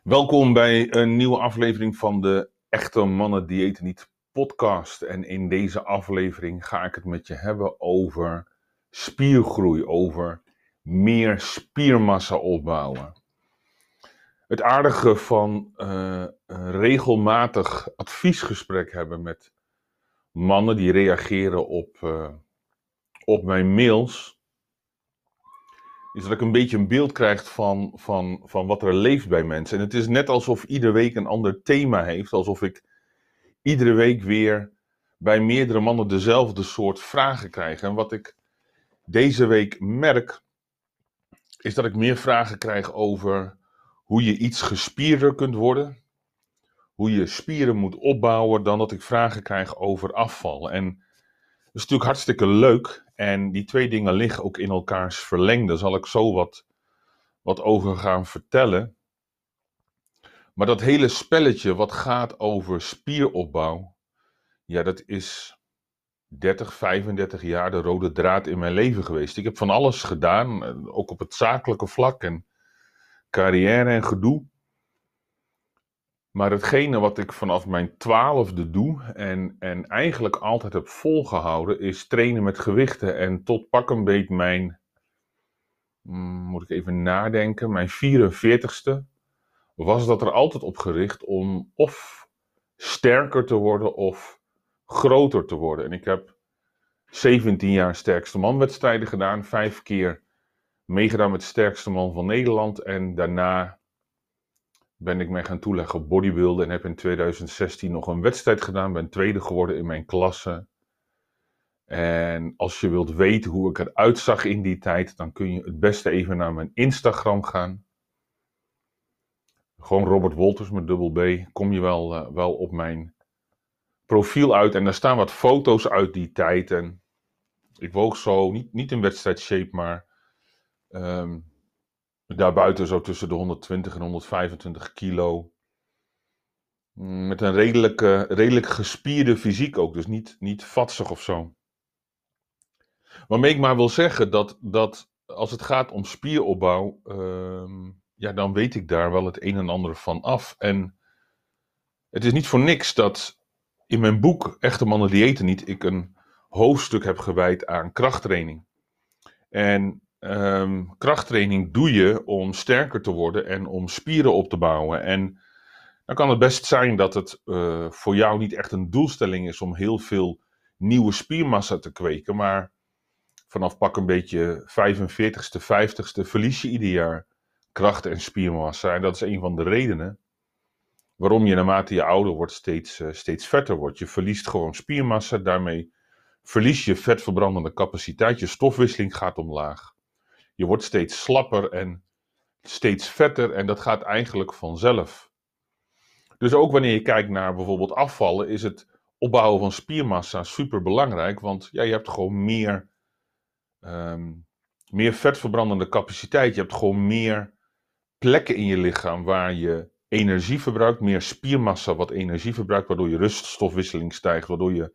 Welkom bij een nieuwe aflevering van de Echte Mannen Diëten Niet podcast. En in deze aflevering ga ik het met je hebben over spiergroei, over meer spiermassa opbouwen. Het aardige van uh, regelmatig adviesgesprek hebben met mannen die reageren op, uh, op mijn mails is dat ik een beetje een beeld krijg van, van, van wat er leeft bij mensen. En het is net alsof iedere week een ander thema heeft. Alsof ik iedere week weer bij meerdere mannen dezelfde soort vragen krijg. En wat ik deze week merk, is dat ik meer vragen krijg over hoe je iets gespierder kunt worden. Hoe je spieren moet opbouwen, dan dat ik vragen krijg over afval. En dat is natuurlijk hartstikke leuk. En die twee dingen liggen ook in elkaars verlengde. Zal ik zo wat, wat over gaan vertellen. Maar dat hele spelletje wat gaat over spieropbouw, ja, dat is 30, 35 jaar de rode draad in mijn leven geweest. Ik heb van alles gedaan, eh, ook op het zakelijke vlak en carrière en gedoe. Maar hetgene wat ik vanaf mijn twaalfde doe en, en eigenlijk altijd heb volgehouden, is trainen met gewichten. En tot pak een beet mijn, mm, moet ik even nadenken, mijn 44ste, was dat er altijd op gericht om of sterker te worden of groter te worden. En ik heb 17 jaar sterkste man wedstrijden gedaan, vijf keer meegedaan met sterkste man van Nederland en daarna ben ik mij gaan toeleggen op bodybuilden en heb in 2016 nog een wedstrijd gedaan. Ben tweede geworden in mijn klasse. En als je wilt weten hoe ik eruit zag in die tijd, dan kun je het beste even naar mijn Instagram gaan. Gewoon Robert Wolters met dubbel B. Kom je wel, uh, wel op mijn profiel uit. En daar staan wat foto's uit die tijd. En ik woog zo, niet, niet in wedstrijdshape, maar um, Daarbuiten zo tussen de 120 en 125 kilo. Met een redelijk, redelijk gespierde fysiek ook, dus niet, niet vatsig of zo. Waarmee ik maar wil zeggen dat, dat als het gaat om spieropbouw, uh, ja, dan weet ik daar wel het een en ander van af. En het is niet voor niks dat in mijn boek Echte Mannen Diëten Niet ik een hoofdstuk heb gewijd aan krachttraining. En um, krachttraining doe je om sterker te worden en om spieren op te bouwen. En dan kan het best zijn dat het uh, voor jou niet echt een doelstelling is om heel veel nieuwe spiermassa te kweken. Maar vanaf pak een beetje 45ste, 50ste verlies je ieder jaar kracht en spiermassa. En dat is een van de redenen waarom je naarmate je ouder wordt steeds, uh, steeds vetter wordt. Je verliest gewoon spiermassa, daarmee verlies je vetverbrandende capaciteit, je stofwisseling gaat omlaag. Je wordt steeds slapper en steeds vetter en dat gaat eigenlijk vanzelf. Dus ook wanneer je kijkt naar bijvoorbeeld afvallen, is het opbouwen van spiermassa super belangrijk, want ja, je hebt gewoon meer, um, meer vetverbrandende capaciteit. Je hebt gewoon meer plekken in je lichaam waar je energie verbruikt, meer spiermassa wat energie verbruikt, waardoor je ruststofwisseling stijgt, waardoor je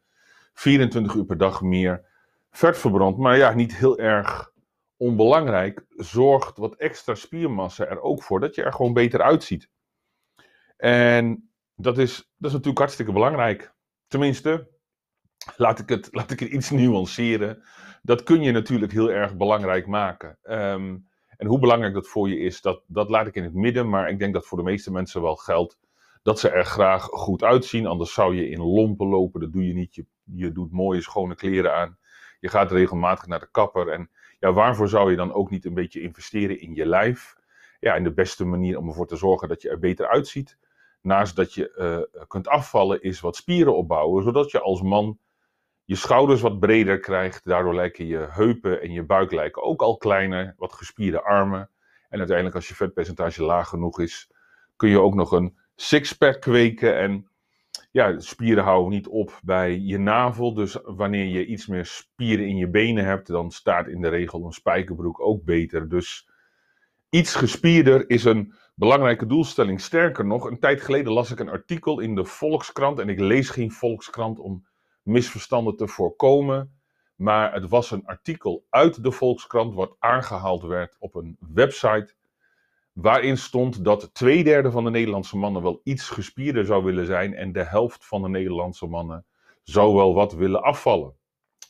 24 uur per dag meer vet verbrandt. Maar ja, niet heel erg onbelangrijk, zorgt wat extra spiermassa er ook voor dat je er gewoon beter uitziet. En dat is, dat is natuurlijk hartstikke belangrijk. Tenminste, laat ik het, laat ik het iets nuanceren. Dat kun je natuurlijk heel erg belangrijk maken. Um, en hoe belangrijk dat voor je is, dat, dat laat ik in het midden. Maar ik denk dat voor de meeste mensen wel geldt dat ze er graag goed uitzien. Anders zou je in lompen lopen. Dat doe je niet. Je, je doet mooie, schone kleren aan. Je gaat regelmatig naar de kapper. En ja, waarvoor zou je dan ook niet een beetje investeren in je lijf? Ja, en de beste manier om ervoor te zorgen dat je er beter uitziet, naast dat je uh, kunt afvallen, is wat spieren opbouwen, zodat je als man je schouders wat breder krijgt. Daardoor lijken je heupen en je buik lijken ook al kleiner, wat gespierde armen. En uiteindelijk, als je vetpercentage laag genoeg is, kun je ook nog een sixpack kweken. En ja, spieren houden niet op bij je navel. Dus wanneer je iets meer spieren in je benen hebt, dan staat in de regel een spijkerbroek ook beter. Dus iets gespierder is een belangrijke doelstelling. Sterker nog, een tijd geleden las ik een artikel in de Volkskrant. En ik lees geen Volkskrant om misverstanden te voorkomen. Maar het was een artikel uit de Volkskrant wat aangehaald werd op een website. Waarin stond dat twee derde van de Nederlandse mannen wel iets gespierder zou willen zijn en de helft van de Nederlandse mannen zou wel wat willen afvallen.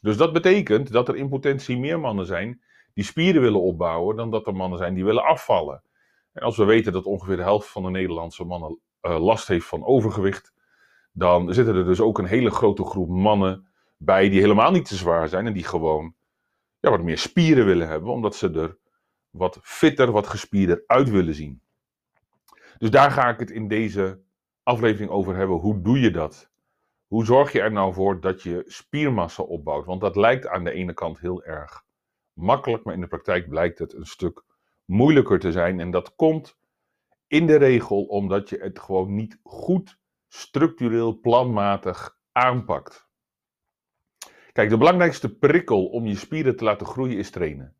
Dus dat betekent dat er in potentie meer mannen zijn die spieren willen opbouwen dan dat er mannen zijn die willen afvallen. En als we weten dat ongeveer de helft van de Nederlandse mannen uh, last heeft van overgewicht, dan zitten er dus ook een hele grote groep mannen bij die helemaal niet te zwaar zijn en die gewoon ja, wat meer spieren willen hebben, omdat ze er wat fitter, wat gespierder uit willen zien. Dus daar ga ik het in deze aflevering over hebben. Hoe doe je dat? Hoe zorg je er nou voor dat je spiermassa opbouwt? Want dat lijkt aan de ene kant heel erg makkelijk, maar in de praktijk blijkt het een stuk moeilijker te zijn. En dat komt in de regel omdat je het gewoon niet goed structureel, planmatig aanpakt. Kijk, de belangrijkste prikkel om je spieren te laten groeien is trainen.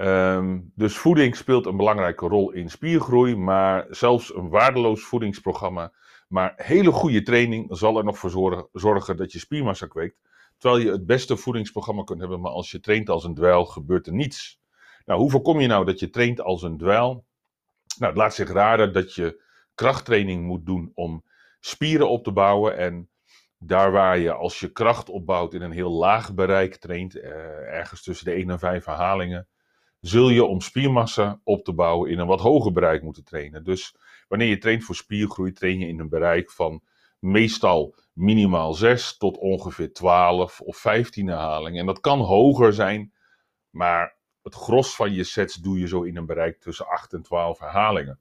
Um, dus voeding speelt een belangrijke rol in spiergroei, maar zelfs een waardeloos voedingsprogramma, maar hele goede training zal er nog voor zorgen, zorgen dat je spiermassa kweekt. Terwijl je het beste voedingsprogramma kunt hebben, maar als je traint als een dweil, gebeurt er niets. Nou, hoe voorkom je nou dat je traint als een dweil? Nou, het laat zich raden dat je krachttraining moet doen om spieren op te bouwen. En daar waar je als je kracht opbouwt in een heel laag bereik traint, eh, ergens tussen de 1 en 5 herhalingen, zul je om spiermassa op te bouwen in een wat hoger bereik moeten trainen. Dus wanneer je traint voor spiergroei, train je in een bereik van meestal minimaal 6 tot ongeveer 12 of 15 herhalingen. En dat kan hoger zijn, maar het gros van je sets doe je zo in een bereik tussen 8 en 12 herhalingen.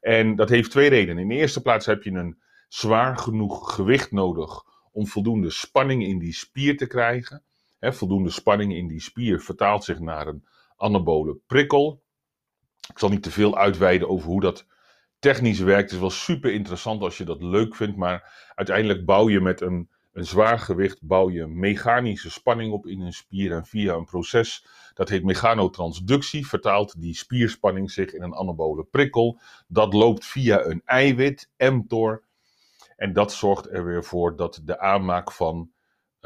En dat heeft twee redenen. In de eerste plaats heb je een zwaar genoeg gewicht nodig om voldoende spanning in die spier te krijgen. voldoende spanning in die spier vertaalt zich naar een anabole prikkel. Ik zal niet te veel uitweiden over hoe dat technisch werkt. Het is wel super interessant als je dat leuk vindt, maar uiteindelijk bouw je met een, een zwaar gewicht bouw je mechanische spanning op in een spier en via een proces dat heet mechanotransductie vertaalt die spierspanning zich in een anabole prikkel. Dat loopt via een eiwit, mTOR. En dat zorgt er weer voor dat de aanmaak van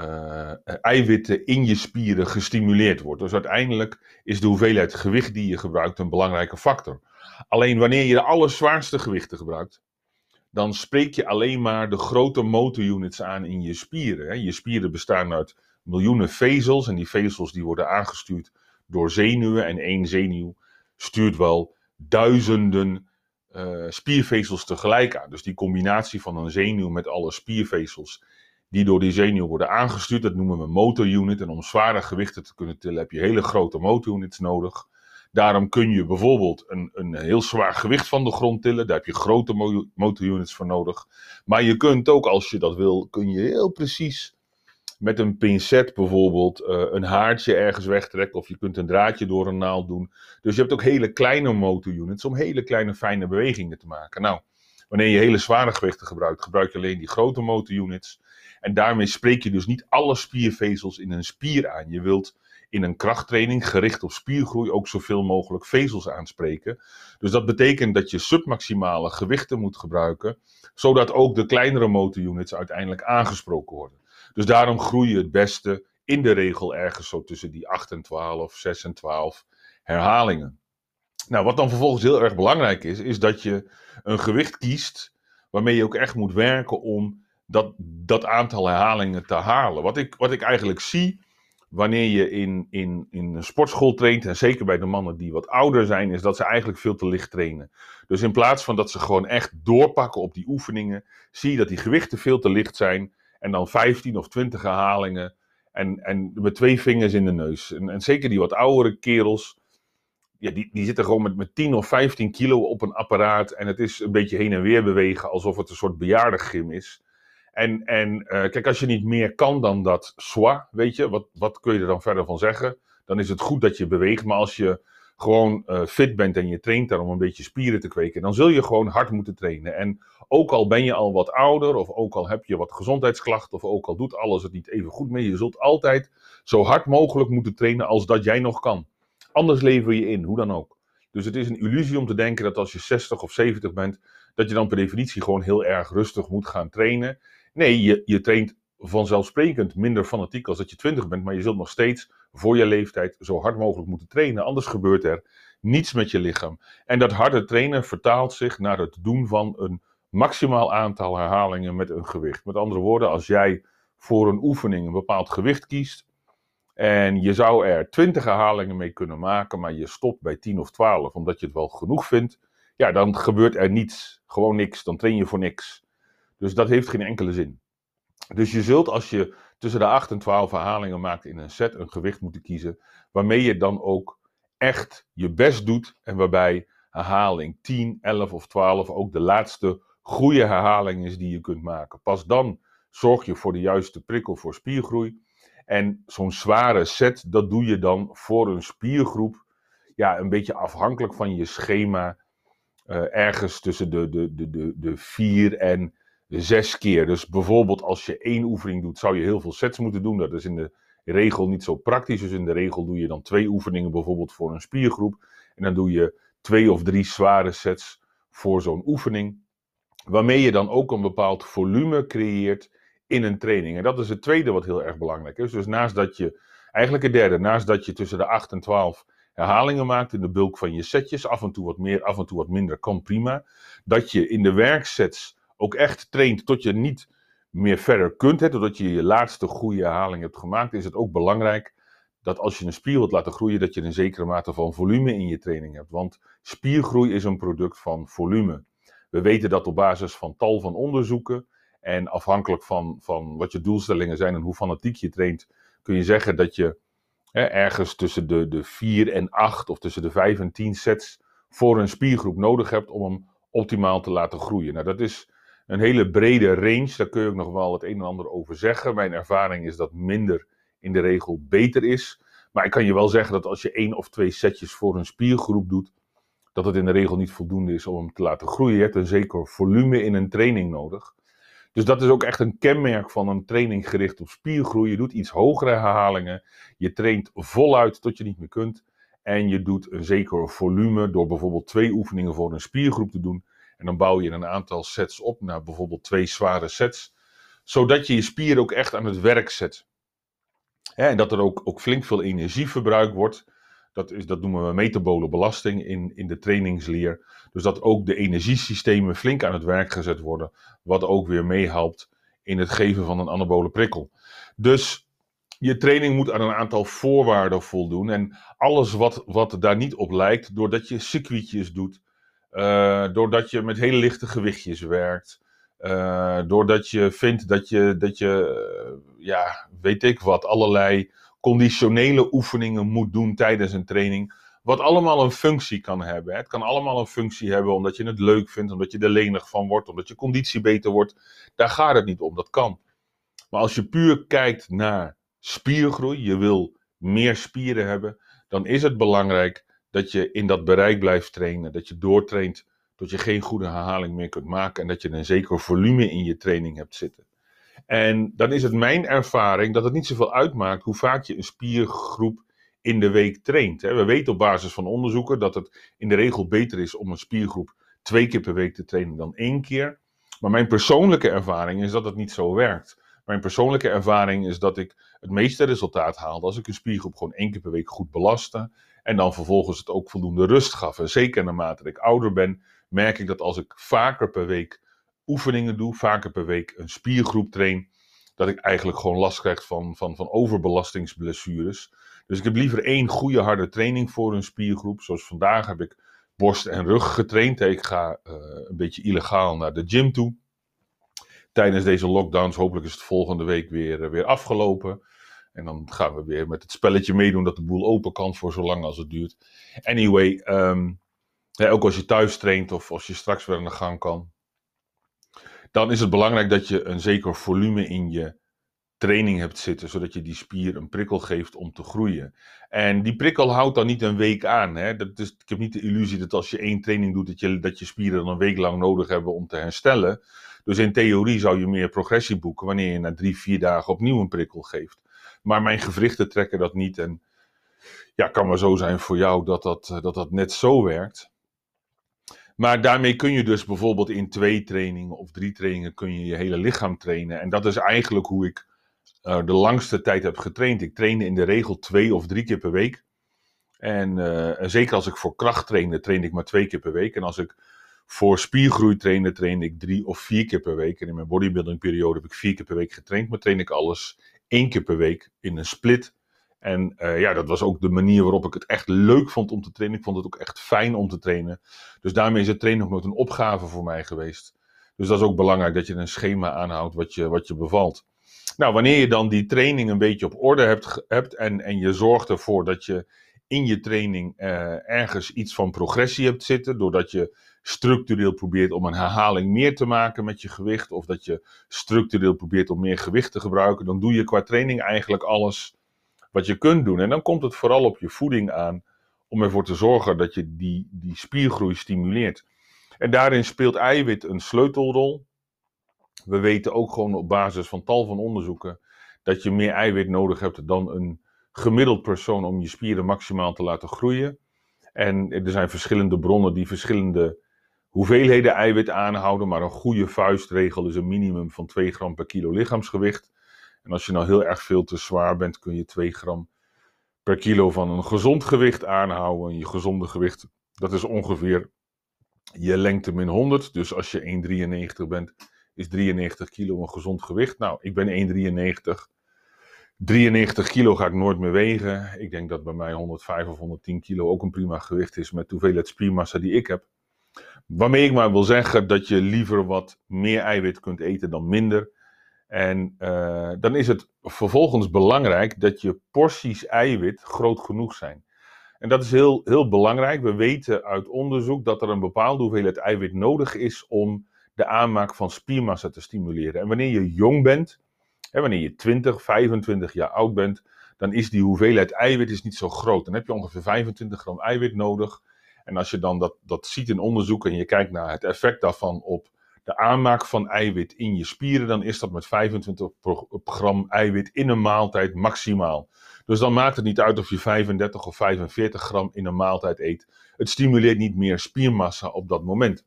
uh, eiwitten in je spieren gestimuleerd wordt. Dus uiteindelijk is de hoeveelheid gewicht die je gebruikt een belangrijke factor. Alleen wanneer je de allerzwaarste gewichten gebruikt, dan spreek je alleen maar de grote motorunits aan in je spieren. Je spieren bestaan uit miljoenen vezels en die vezels die worden aangestuurd door zenuwen en één zenuw stuurt wel duizenden uh, spiervezels tegelijk aan. Dus die combinatie van een zenuw met alle spiervezels die door die zenuw worden aangestuurd, dat noemen we motorunit. En om zware gewichten te kunnen tillen heb je hele grote motorunits nodig. Daarom kun je bijvoorbeeld een, een heel zwaar gewicht van de grond tillen. Daar heb je grote motorunits voor nodig. Maar je kunt ook, als je dat wil, kun je heel precies met een pincet bijvoorbeeld uh, een haartje ergens wegtrekken. Of je kunt een draadje door een naald doen. Dus je hebt ook hele kleine motorunits om hele kleine fijne bewegingen te maken. Nou, wanneer je hele zware gewichten gebruikt, gebruik je alleen die grote motorunits. En daarmee spreek je dus niet alle spiervezels in een spier aan. Je wilt in een krachttraining gericht op spiergroei ook zoveel mogelijk vezels aanspreken. Dus dat betekent dat je submaximale gewichten moet gebruiken, zodat ook de kleinere motorunits uiteindelijk aangesproken worden. Dus daarom groei je het beste in de regel ergens zo tussen die 8 en 12, 6 en 12 herhalingen. Nou, wat dan vervolgens heel erg belangrijk is, is dat je een gewicht kiest waarmee je ook echt moet werken om dat, dat aantal herhalingen te halen. Wat ik, wat ik eigenlijk zie wanneer je in, in, in een sportschool traint, en zeker bij de mannen die wat ouder zijn, is dat ze eigenlijk veel te licht trainen. Dus in plaats van dat ze gewoon echt doorpakken op die oefeningen, zie je dat die gewichten veel te licht zijn. En dan 15 of 20 herhalingen. En, en met twee vingers in de neus. En, en zeker die wat oudere kerels. Ja, die, die zitten gewoon met, met 10 of 15 kilo op een apparaat. En het is een beetje heen en weer bewegen. Alsof het een soort bejaardengym is. En, en uh, kijk, als je niet meer kan dan dat soi, weet je, wat, wat kun je er dan verder van zeggen? Dan is het goed dat je beweegt. Maar als je gewoon uh, fit bent en je traint daar om een beetje spieren te kweken, dan zul je gewoon hard moeten trainen. En ook al ben je al wat ouder, of ook al heb je wat gezondheidsklachten, of ook al doet alles het niet even goed mee, je zult altijd zo hard mogelijk moeten trainen als dat jij nog kan. Anders lever je in, hoe dan ook. Dus het is een illusie om te denken dat als je 60 of 70 bent, dat je dan per definitie gewoon heel erg rustig moet gaan trainen. Nee, je, je traint vanzelfsprekend minder fanatiek als dat je 20 bent, maar je zult nog steeds voor je leeftijd zo hard mogelijk moeten trainen. Anders gebeurt er niets met je lichaam. En dat harde trainen vertaalt zich naar het doen van een maximaal aantal herhalingen met een gewicht. Met andere woorden, als jij voor een oefening een bepaald gewicht kiest en je zou er 20 herhalingen mee kunnen maken, maar je stopt bij 10 of 12 omdat je het wel genoeg vindt, ja, dan gebeurt er niets. Gewoon niks. Dan train je voor niks. Dus dat heeft geen enkele zin. Dus je zult als je tussen de 8 en 12 herhalingen maakt in een set een gewicht moeten kiezen waarmee je dan ook echt je best doet en waarbij herhaling 10, 11 of 12 ook de laatste goede herhaling is die je kunt maken. Pas dan zorg je voor de juiste prikkel voor spiergroei. En zo'n zware set, dat doe je dan voor een spiergroep, ja, een beetje afhankelijk van je schema, uh, ergens tussen de, de, de, de, de vier en de zes keer. Dus bijvoorbeeld als je één oefening doet, zou je heel veel sets moeten doen. Dat is in de regel niet zo praktisch. Dus in de regel doe je dan twee oefeningen bijvoorbeeld voor een spiergroep. En dan doe je twee of drie zware sets voor zo'n oefening. Waarmee je dan ook een bepaald volume creëert in een training. En dat is het tweede wat heel erg belangrijk is. Dus naast dat je, eigenlijk het derde, naast dat je tussen de 8 en 12 herhalingen maakt in de bulk van je setjes, af en toe wat meer, af en toe wat minder, kan prima. Dat je in de werksets ook echt traint tot je niet meer verder kunt, hè, totdat je je laatste goede herhaling hebt gemaakt, is het ook belangrijk dat als je een spier wilt laten groeien, dat je een zekere mate van volume in je training hebt. Want spiergroei is een product van volume. We weten dat op basis van tal van onderzoeken en afhankelijk van, van wat je doelstellingen zijn en hoe fanatiek je traint, kun je zeggen dat je hè, ergens tussen de, de 4 en 8 of tussen de 5 en 10 sets voor een spiergroep nodig hebt om hem optimaal te laten groeien. Nou, dat is een hele brede range, daar kun je ook nog wel het een en ander over zeggen. Mijn ervaring is dat minder in de regel beter is. Maar ik kan je wel zeggen dat als je één of twee setjes voor een spiergroep doet, dat het in de regel niet voldoende is om hem te laten groeien. Je hebt een zeker volume in een training nodig. Dus dat is ook echt een kenmerk van een training gericht op spiergroei. Je doet iets hogere herhalingen. Je traint voluit tot je niet meer kunt. En je doet een zeker volume door bijvoorbeeld twee oefeningen voor een spiergroep te doen. En dan bouw je een aantal sets op naar bijvoorbeeld twee zware sets. Zodat je je spier ook echt aan het werk zet. en dat er ook, ook flink veel energie verbruikt wordt. Dat, is, dat noemen we metabole belasting in, in de trainingsleer. Dus dat ook de energiesystemen flink aan het werk gezet worden. Wat ook weer meehelpt in het geven van een anabole prikkel. Dus je training moet aan een aantal voorwaarden voldoen. En alles wat, wat daar niet op lijkt, doordat je circuitjes doet, doordat je met hele lichte gewichtjes werkt, uh, doordat je vindt dat je, dat je uh, ja, weet ik wat, allerlei conditionele oefeningen moet doen tijdens een training. Wat allemaal een functie kan hebben. Het kan allemaal een functie hebben omdat je het leuk vindt, omdat je er lenig van wordt, omdat je conditie beter wordt. Daar gaat het niet om, dat kan. Maar als je puur kijkt naar spiergroei, je wil meer spieren hebben, dan is het belangrijk dat je in dat bereik blijft trainen. Dat je doortraint tot je geen goede herhaling meer kunt maken en dat je een zeker volume in je training hebt zitten. En dan is het mijn ervaring dat het niet zoveel uitmaakt hoe vaak je een spiergroep in de week traint. We weten op basis van onderzoeken dat het in de regel beter is om een spiergroep twee keer per week te trainen dan één keer. Maar mijn persoonlijke ervaring is dat het niet zo werkt. Mijn persoonlijke ervaring is dat ik het meeste resultaat haalde als ik een spiergroep gewoon één keer per week goed belastte. En dan vervolgens het ook voldoende rust gaf. En zeker naarmate ik ouder ben, merk ik dat als ik vaker per week oefeningen doe, vaker per week een spiergroep train, dat ik eigenlijk gewoon last krijg van, van, van overbelastingsblessures. Dus ik heb liever één goede harde training voor een spiergroep. Zoals vandaag heb ik borst en rug getraind. Ik ga uh, een beetje illegaal naar de gym toe. Tijdens deze lockdowns, hopelijk is het volgende week weer, uh, weer afgelopen. En dan gaan we weer met het spelletje meedoen dat de boel open kan voor zolang als het duurt. Anyway, ja, ook als je thuis traint of als je straks weer aan de gang kan dan is het belangrijk dat je een zeker volume in je training hebt zitten, zodat je die spier een prikkel geeft om te groeien. En die prikkel houdt dan niet een week aan. Hè? Dat is, ik heb niet de illusie dat als je één training doet, dat je, dat je spieren dan een week lang nodig hebben om te herstellen. Dus in theorie zou je meer progressie boeken wanneer je na drie, vier dagen opnieuw een prikkel geeft. Maar mijn gewrichten trekken dat niet. En ja, kan maar zo zijn voor jou dat dat, dat, dat net zo werkt. Maar daarmee kun je dus bijvoorbeeld in twee trainingen of drie trainingen kun je je hele lichaam trainen. En dat is eigenlijk hoe ik uh, de langste tijd heb getraind. Ik trainde in de regel twee of drie keer per week. En uh, zeker als ik voor kracht trainde, train ik maar twee keer per week. En als ik voor spiergroei trainde, train ik drie of vier keer per week. En in mijn bodybuilding periode heb ik vier keer per week getraind. Maar train ik alles één keer per week in een split. En uh, ja, dat was ook de manier waarop ik het echt leuk vond om te trainen. Ik vond het ook echt fijn om te trainen. Dus daarmee is het trainen ook nooit een opgave voor mij geweest. Dus dat is ook belangrijk dat je een schema aanhoudt wat je, wat je bevalt. Nou, wanneer je dan die training een beetje op orde hebt, hebt en, en je zorgt ervoor dat je in je training uh, ergens iets van progressie hebt zitten, doordat je structureel probeert om een herhaling meer te maken met je gewicht, of dat je structureel probeert om meer gewicht te gebruiken, dan doe je qua training eigenlijk alles wat je kunt doen. En dan komt het vooral op je voeding aan om ervoor te zorgen dat je die, die spiergroei stimuleert. En daarin speelt eiwit een sleutelrol. We weten ook gewoon op basis van tal van onderzoeken dat je meer eiwit nodig hebt dan een gemiddeld persoon om je spieren maximaal te laten groeien. En er zijn verschillende bronnen die verschillende hoeveelheden eiwit aanhouden, maar een goede vuistregel is een minimum van 2 gram per kilo lichaamsgewicht. En als je nou heel erg veel te zwaar bent, kun je 2 gram per kilo van een gezond gewicht aanhouden. En je gezonde gewicht, dat is ongeveer je lengte min 100. Dus als je 1,93 bent, is 93 kilo een gezond gewicht. Nou, ik ben 1,93. 93 kilo ga ik nooit meer wegen. Ik denk dat bij mij 105 of 110 kilo ook een prima gewicht is met de hoeveelheid spiermassa die ik heb. Waarmee ik maar wil zeggen dat je liever wat meer eiwit kunt eten dan minder. En uh, dan is het vervolgens belangrijk dat je porties eiwit groot genoeg zijn. En dat is heel, heel belangrijk. We weten uit onderzoek dat er een bepaalde hoeveelheid eiwit nodig is om de aanmaak van spiermassa te stimuleren. En wanneer je jong bent, hè, wanneer je 20, 25 jaar oud bent, dan is die hoeveelheid eiwit is niet zo groot. Dan heb je ongeveer 25 gram eiwit nodig. En als je dan dat, dat ziet in onderzoek en je kijkt naar het effect daarvan op de aanmaak van eiwit in je spieren, dan is dat met 25 gram eiwit in een maaltijd maximaal. Dus dan maakt het niet uit of je 35 of 45 gram in een maaltijd eet. Het stimuleert niet meer spiermassa op dat moment.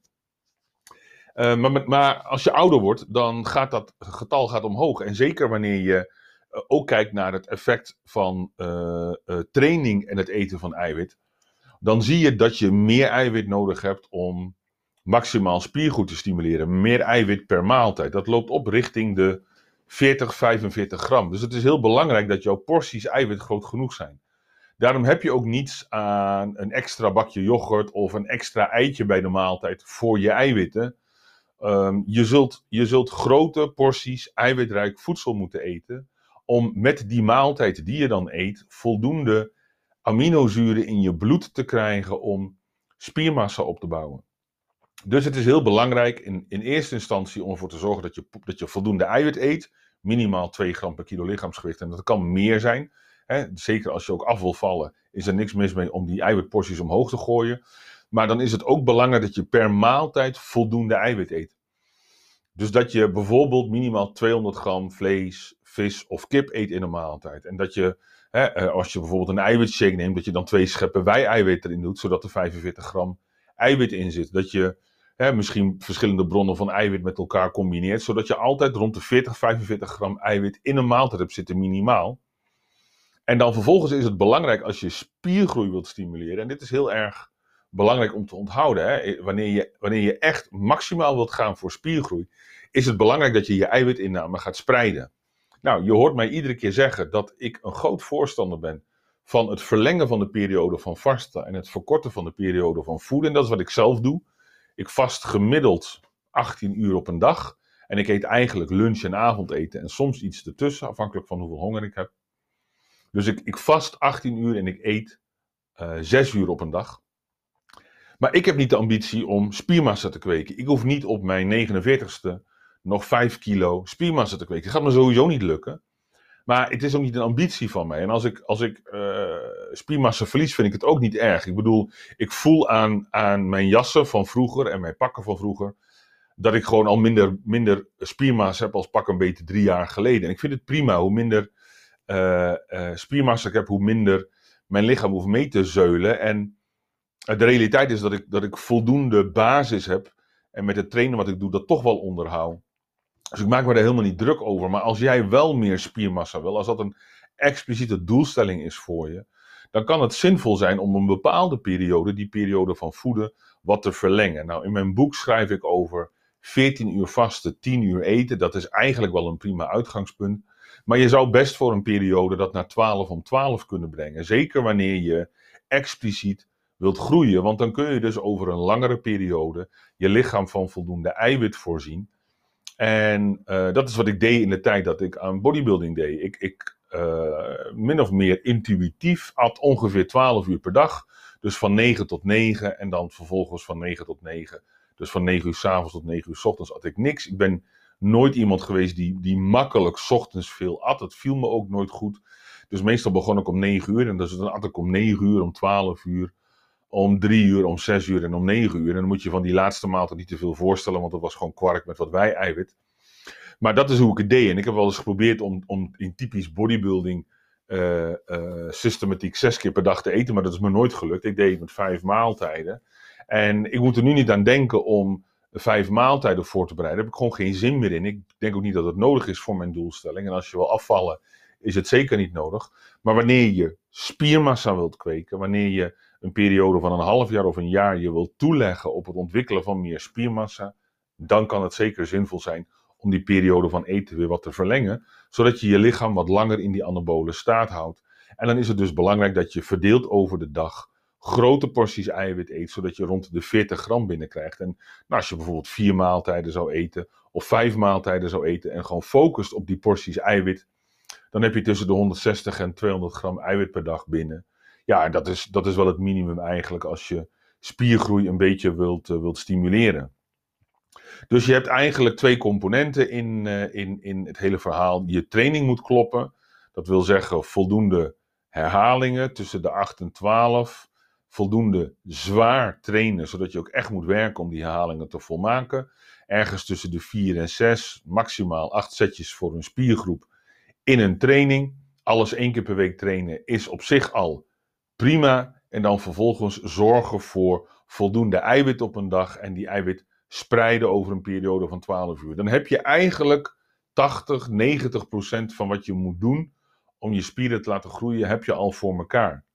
Uh, maar, maar, als je ouder wordt, dan gaat dat getal gaat omhoog. En zeker wanneer je uh, ook kijkt naar het effect van uh, training en het eten van eiwit, dan zie je dat je meer eiwit nodig hebt om maximaal spiergoed te stimuleren. Meer eiwit per maaltijd. Dat loopt op richting de 40, 45 gram. Dus het is heel belangrijk dat jouw porties eiwit groot genoeg zijn. Daarom heb je ook niets aan een extra bakje yoghurt of een extra eitje bij de maaltijd voor je eiwitten. Um, je, zult, je zult grote porties eiwitrijk voedsel moeten eten om met die maaltijd die je dan eet voldoende aminozuren in je bloed te krijgen om spiermassa op te bouwen. Dus het is heel belangrijk in, in eerste instantie om ervoor te zorgen dat je, dat je voldoende eiwit eet. Minimaal 2 gram per kilo lichaamsgewicht. En dat kan meer zijn. Hè. Zeker als je ook af wil vallen, is er niks mis mee om die eiwitporties omhoog te gooien. Maar dan is het ook belangrijk dat je per maaltijd voldoende eiwit eet. Dus dat je bijvoorbeeld minimaal 200 gram vlees, vis of kip eet in een maaltijd. En dat je, hè, eh, als je bijvoorbeeld een eiwitshake neemt, dat je dan twee scheppen wei-eiwit erin doet, zodat er 45 gram eiwit in zit. Dat je hè, misschien verschillende bronnen van eiwit met elkaar combineert, zodat je altijd rond de 40, 45 gram eiwit in een maaltijd hebt zitten, minimaal. En dan vervolgens is het belangrijk als je spiergroei wilt stimuleren, en dit is heel erg belangrijk om te onthouden, hè, wanneer, je, wanneer je echt maximaal wilt gaan voor spiergroei, is het belangrijk dat je je eiwitinname gaat spreiden. Nou, je hoort mij iedere keer zeggen dat ik een groot voorstander ben van het verlengen van de periode van vasten en het verkorten van de periode van voeden. En dat is wat ik zelf doe. Ik vast gemiddeld 18 uur op een dag. En ik eet eigenlijk lunch en avondeten en soms iets ertussen, afhankelijk van hoeveel honger ik heb. Dus ik, ik vast 18 uur en ik eet uh, eh, 6 uur op een dag. Maar ik heb niet de ambitie om spiermassa te kweken. Ik hoef niet op mijn 49ste nog 5 kilo spiermassa te kweken. Dat gaat me sowieso niet lukken. Maar het is ook niet een ambitie van mij. En als ik, als ik uh, spiermassa verlies, vind ik het ook niet erg. Ik bedoel, ik voel aan, aan mijn jassen van vroeger en mijn pakken van vroeger. dat ik gewoon al minder, minder spiermassa heb als pak een beetje drie jaar geleden. En ik vind het prima. Hoe minder uh, spiermassa ik heb, hoe minder mijn lichaam hoeft mee te zeulen. En de realiteit is dat ik, dat ik voldoende basis heb. En met het trainen wat ik doe, dat toch wel onderhoud. Dus ik maak me daar helemaal niet druk over. Maar als jij wel meer spiermassa wil, als dat een expliciete doelstelling is voor je, dan kan het zinvol zijn om een bepaalde periode, die periode van voeden, wat te verlengen. Nou, in mijn boek schrijf ik over 14 uur vasten, 10 uur eten. Dat is eigenlijk wel een prima uitgangspunt. Maar je zou best voor een periode dat naar 12 om 12 kunnen brengen. Zeker wanneer je expliciet wilt groeien. Want dan kun je dus over een langere periode je lichaam van voldoende eiwit voorzien. En uh, dat is wat ik deed in de tijd dat ik aan bodybuilding deed. Ik, ik uh, min of meer intuïtief at ongeveer 12 uur per dag. Dus van 9 tot 9 en dan vervolgens van 9 tot 9. Dus van 9 uur s avonds tot 9 uur s ochtends at ik niks. Ik ben nooit iemand geweest die, die makkelijk s ochtends veel at. Het viel me ook nooit goed. Dus meestal begon ik om 9 uur en dan at ik om 9 uur, om 12 uur, om 3 uur, om 6 uur en om 9 uur. En dan moet je van die laatste maaltijd niet te veel voorstellen, want dat was gewoon kwark met wat wij eiwit. Maar dat is hoe ik het deed. En ik heb wel eens geprobeerd om, om in typisch bodybuilding uh, systematiek zes keer per dag te eten, maar dat is me nooit gelukt. Ik deed het met vijf maaltijden. En ik moet er nu niet aan denken om vijf maaltijden voor te bereiden. Daar heb ik gewoon geen zin meer in. Ik denk ook niet dat het nodig is voor mijn doelstelling. En als je wil afvallen, is het zeker niet nodig. Maar wanneer je spiermassa wilt kweken, wanneer je een periode van een half jaar of een jaar je wilt toeleggen op het ontwikkelen van meer spiermassa, dan kan het zeker zinvol zijn om die periode van eten weer wat te verlengen, zodat je je lichaam wat langer in die anabole staat houdt. En dan is het dus belangrijk dat je verdeelt over de dag grote porties eiwit eet, zodat je rond de 40 gram binnenkrijgt. En nou, als je bijvoorbeeld vier maaltijden zou eten, of vijf maaltijden zou eten, en gewoon focust op die porties eiwit, dan heb je tussen de 160 en 200 gram eiwit per dag binnen. Ja, dat is, dat is wel het minimum eigenlijk als je spiergroei een beetje wilt, uh, wilt stimuleren. Dus je hebt eigenlijk twee componenten in, uh, in, in het hele verhaal. Je training moet kloppen. Dat wil zeggen voldoende herhalingen tussen de 8 en 12 voldoende zwaar trainen, zodat je ook echt moet werken om die herhalingen te volmaken. Ergens tussen de 4 en 6, maximaal 8 setjes voor een spiergroep in een training. Alles één keer per week trainen is op zich al prima. En dan vervolgens zorgen voor voldoende eiwit op een dag en die eiwit spreiden over een periode van 12 uur. Dan heb je eigenlijk 80, 90 procent van wat je moet doen om je spieren te laten groeien, heb je al voor elkaar.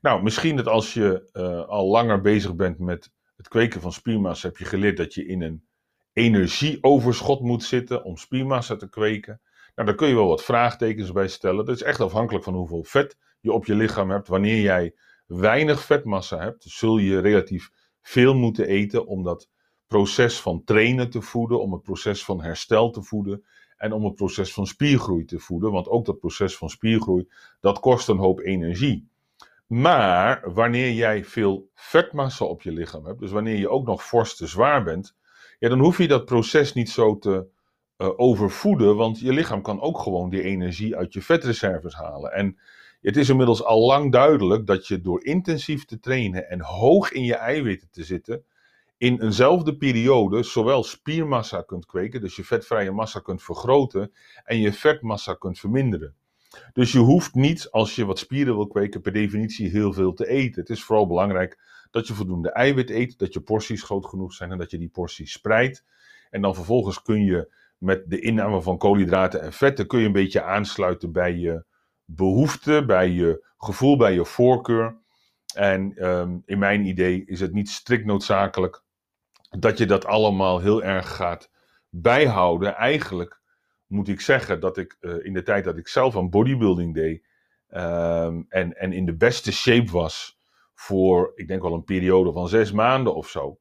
Nou, misschien dat als je uh, al langer bezig bent met het kweken van spiermassa, heb je geleerd dat je in een energieoverschot moet zitten om spiermassa te kweken. Nou, daar kun je wel wat vraagtekens bij stellen. Dat is echt afhankelijk van hoeveel vet je op je lichaam hebt. Wanneer jij weinig vetmassa hebt, zul je relatief veel moeten eten om dat proces van trainen te voeden, om het proces van herstel te voeden en om het proces van spiergroei te voeden. Want ook dat proces van spiergroei, dat kost een hoop energie. Maar wanneer jij veel vetmassa op je lichaam hebt, dus wanneer je ook nog fors te zwaar bent, ja, dan hoef je dat proces niet zo te uh, overvoeden, want je lichaam kan ook gewoon die energie uit je vetreserves halen. En het is inmiddels al lang duidelijk dat je door intensief te trainen en hoog in je eiwitten te zitten, in eenzelfde periode zowel spiermassa kunt kweken, dus je vetvrije massa kunt vergroten, en je vetmassa kunt verminderen. Dus je hoeft niet, als je wat spieren wil kweken, per definitie heel veel te eten. Het is vooral belangrijk dat je voldoende eiwit eet, dat je porties groot genoeg zijn en dat je die porties spreidt. En dan vervolgens kun je met de inname van koolhydraten en vetten kun je een beetje aansluiten bij je behoefte, bij je gevoel, bij je voorkeur. En um, in mijn idee is het niet strikt noodzakelijk dat je dat allemaal heel erg gaat bijhouden. Eigenlijk moet ik zeggen dat ik uh, in de tijd dat ik zelf aan bodybuilding deed um, en, en in de beste shape was voor, ik denk wel een periode van zes maanden of zo.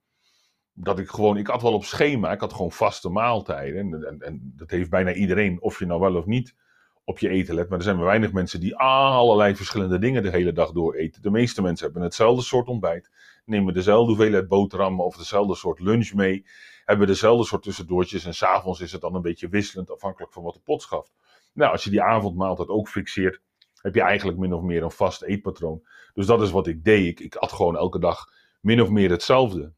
Dat ik gewoon, ik had wel op schema, ik had gewoon vaste maaltijden. En, en, en dat heeft bijna iedereen, of je nou wel of niet op je eten let. Maar er zijn maar weinig mensen die allerlei verschillende dingen de hele dag door eten. De meeste mensen hebben hetzelfde soort ontbijt, nemen dezelfde hoeveelheid boterhammen of dezelfde soort lunch mee, hebben dezelfde soort tussendoortjes en s'avonds is het dan een beetje wisselend afhankelijk van wat de pot schaft. Nou, als je die avondmaaltijd ook fixeert, heb je eigenlijk min of meer een vast eetpatroon. Dus dat is wat ik deed. Ik, ik at gewoon elke dag min of meer hetzelfde.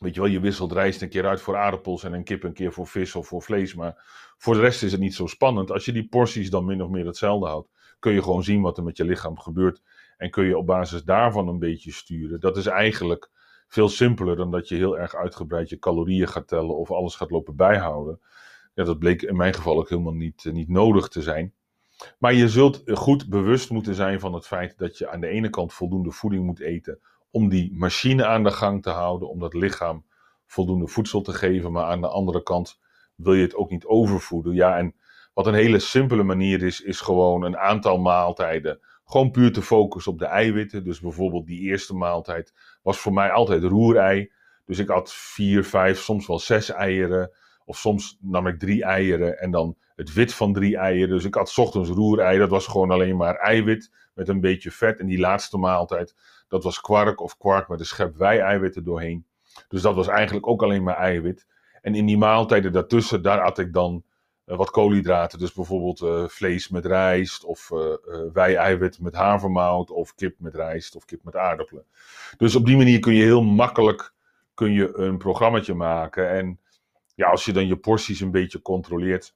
Weet je wel, je wisselt rijst een keer uit voor aardappels en een kip een keer voor vis of voor vlees. Maar voor de rest is het niet zo spannend. Als je die porties dan min of meer hetzelfde houdt, kun je gewoon zien wat er met je lichaam gebeurt. En kun je op basis daarvan een beetje sturen. Dat is eigenlijk veel simpeler dan dat je heel erg uitgebreid je calorieën gaat tellen of alles gaat lopen bijhouden. Ja, dat bleek in mijn geval ook helemaal niet, niet nodig te zijn. Maar je zult goed bewust moeten zijn van het feit dat je aan de ene kant voldoende voeding moet eten om die machine aan de gang te houden, om dat lichaam voldoende voedsel te geven. Maar aan de andere kant wil je het ook niet overvoeden. Ja, en wat een hele simpele manier is, is gewoon een aantal maaltijden. Gewoon puur te focussen op de eiwitten. Dus bijvoorbeeld die eerste maaltijd was voor mij altijd roerei. Dus ik had vier, vijf, soms wel zes eieren. Of soms nam ik drie eieren en dan het wit van drie eieren. Dus ik had ochtends roerei, dat was gewoon alleen maar eiwit met een beetje vet. En die laatste maaltijd, dat was kwark of kwark met een schep wei-eiwitten doorheen. Dus dat was eigenlijk ook alleen maar eiwit. En in die maaltijden daartussen, daar had ik dan uh, wat koolhydraten. Dus bijvoorbeeld uh, vlees met rijst, of uh, wei-eiwit met havermout, of kip met rijst, of kip met aardappelen. Dus op die manier kun je heel makkelijk kun je een programmaatje maken. En ja, als je dan je porties een beetje controleert,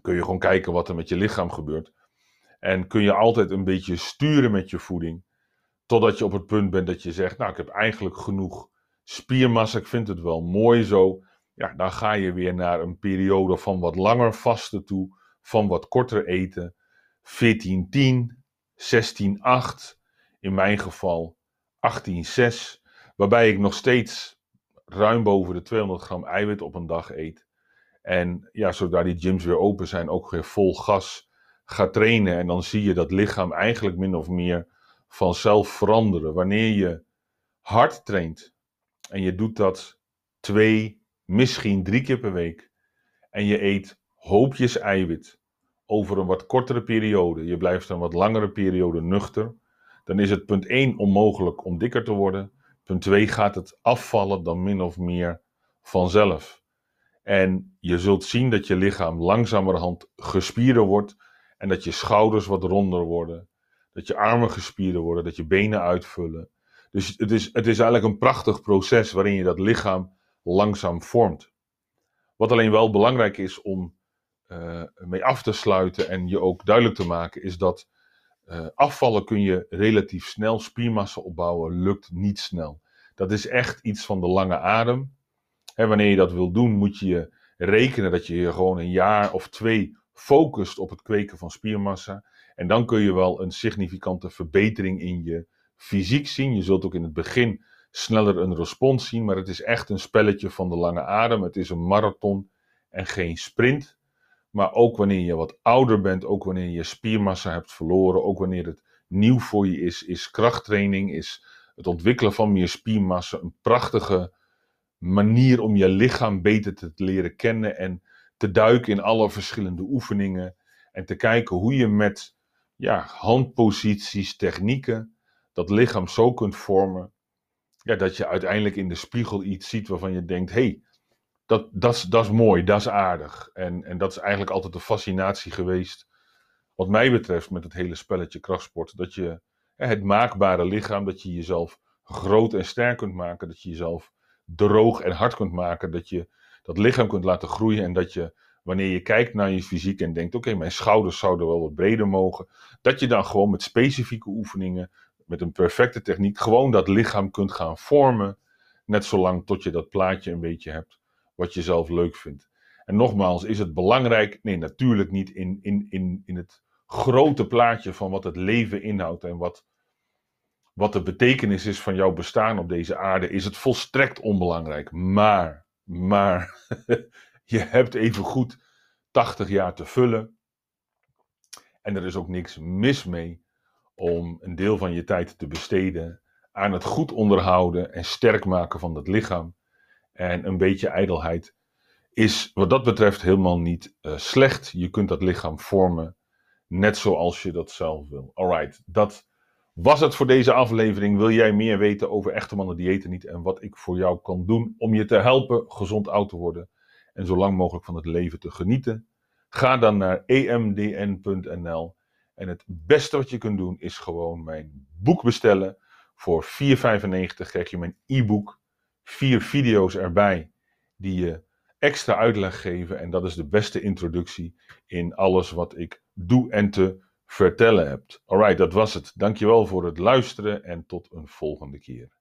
kun je gewoon kijken wat er met je lichaam gebeurt. En kun je altijd een beetje sturen met je voeding. Totdat je op het punt bent dat je zegt, nou ik heb eigenlijk genoeg spiermassa, ik vind het wel mooi zo. Ja, dan ga je weer naar een periode van wat langer vasten toe, van wat korter eten. 14-10, 16-8, in mijn geval 18-6. Waarbij ik nog steeds ruim boven de 200 gram eiwit op een dag eet. En ja, zodra die gyms weer open zijn, ook weer vol gas gaat trainen. En dan zie je dat lichaam eigenlijk min of meer vanzelf veranderen. Wanneer je hard traint en je doet dat twee, misschien drie keer per week. En je eet hoopjes eiwit over een wat kortere periode. Je blijft een wat langere periode nuchter. Dan is het punt 1 onmogelijk om dikker te worden. Punt 2 gaat het afvallen dan min of meer vanzelf. En je zult zien dat je lichaam langzamerhand gespierder wordt en dat je schouders wat ronder worden, dat je armen gespierder worden, dat je benen uitvullen. Dus het is, het is eigenlijk een prachtig proces waarin je dat lichaam langzaam vormt. Wat alleen wel belangrijk is om uh, mee af te sluiten en je ook duidelijk te maken, is dat uh, afvallen kun je relatief snel, spiermassa opbouwen lukt niet snel. Dat is echt iets van de lange adem. En wanneer je dat wil doen, moet je rekenen dat je je gewoon een jaar of twee focust op het kweken van spiermassa. En dan kun je wel een significante verbetering in je fysiek zien. Je zult ook in het begin sneller een respons zien, maar het is echt een spelletje van de lange adem. Het is een marathon en geen sprint. Maar ook wanneer je wat ouder bent, ook wanneer je spiermassa hebt verloren, ook wanneer het nieuw voor je is, is krachttraining, is het ontwikkelen van meer spiermassa een prachtige manier om je lichaam beter te leren kennen en te duiken in alle verschillende oefeningen en te kijken hoe je met ja, handposities, technieken dat lichaam zo kunt vormen ja, dat je uiteindelijk in de spiegel iets ziet waarvan je denkt: hé, hey, dat, dat, dat is mooi, dat is aardig. En, en dat is eigenlijk altijd de fascinatie geweest, wat mij betreft, met het hele spelletje krachtsport. Dat je het maakbare lichaam, dat je jezelf groot en sterk kunt maken, dat je jezelf droog en hard kunt maken, dat je dat lichaam kunt laten groeien en dat je, wanneer je kijkt naar je fysiek en denkt, oké, mijn schouders zouden wel wat breder mogen, dat je dan gewoon met specifieke oefeningen, met een perfecte techniek, gewoon dat lichaam kunt gaan vormen, net zolang tot je dat plaatje een beetje hebt wat je zelf leuk vindt. En nogmaals, is het belangrijk? Nee, natuurlijk niet in, in, in, in het grote plaatje van wat het leven inhoudt en wat, wat de betekenis is van jouw bestaan op deze aarde, is het volstrekt onbelangrijk. Maar, maar, je hebt even goed 80 jaar te vullen. En er is ook niks mis mee om een deel van je tijd te besteden aan het goed onderhouden en sterk maken van het lichaam. En een beetje ijdelheid is wat dat betreft helemaal niet uh, slecht. Je kunt dat lichaam vormen net zoals je dat zelf wil. Alright, dat was het voor deze aflevering. Wil jij meer weten over echte mannen diëten niet en wat ik voor jou kan doen om je te helpen gezond oud te worden en zo lang mogelijk van het leven te genieten? Ga dan naar emdn.nl en het beste wat je kunt doen is gewoon mijn boek bestellen. Voor 4,95 krijg je mijn e-book vier video's erbij die je extra uitleg geven. En dat is de beste introductie in alles wat ik doe en te vertellen heb. Alright, dat was het. Dankjewel voor het luisteren en tot een volgende keer.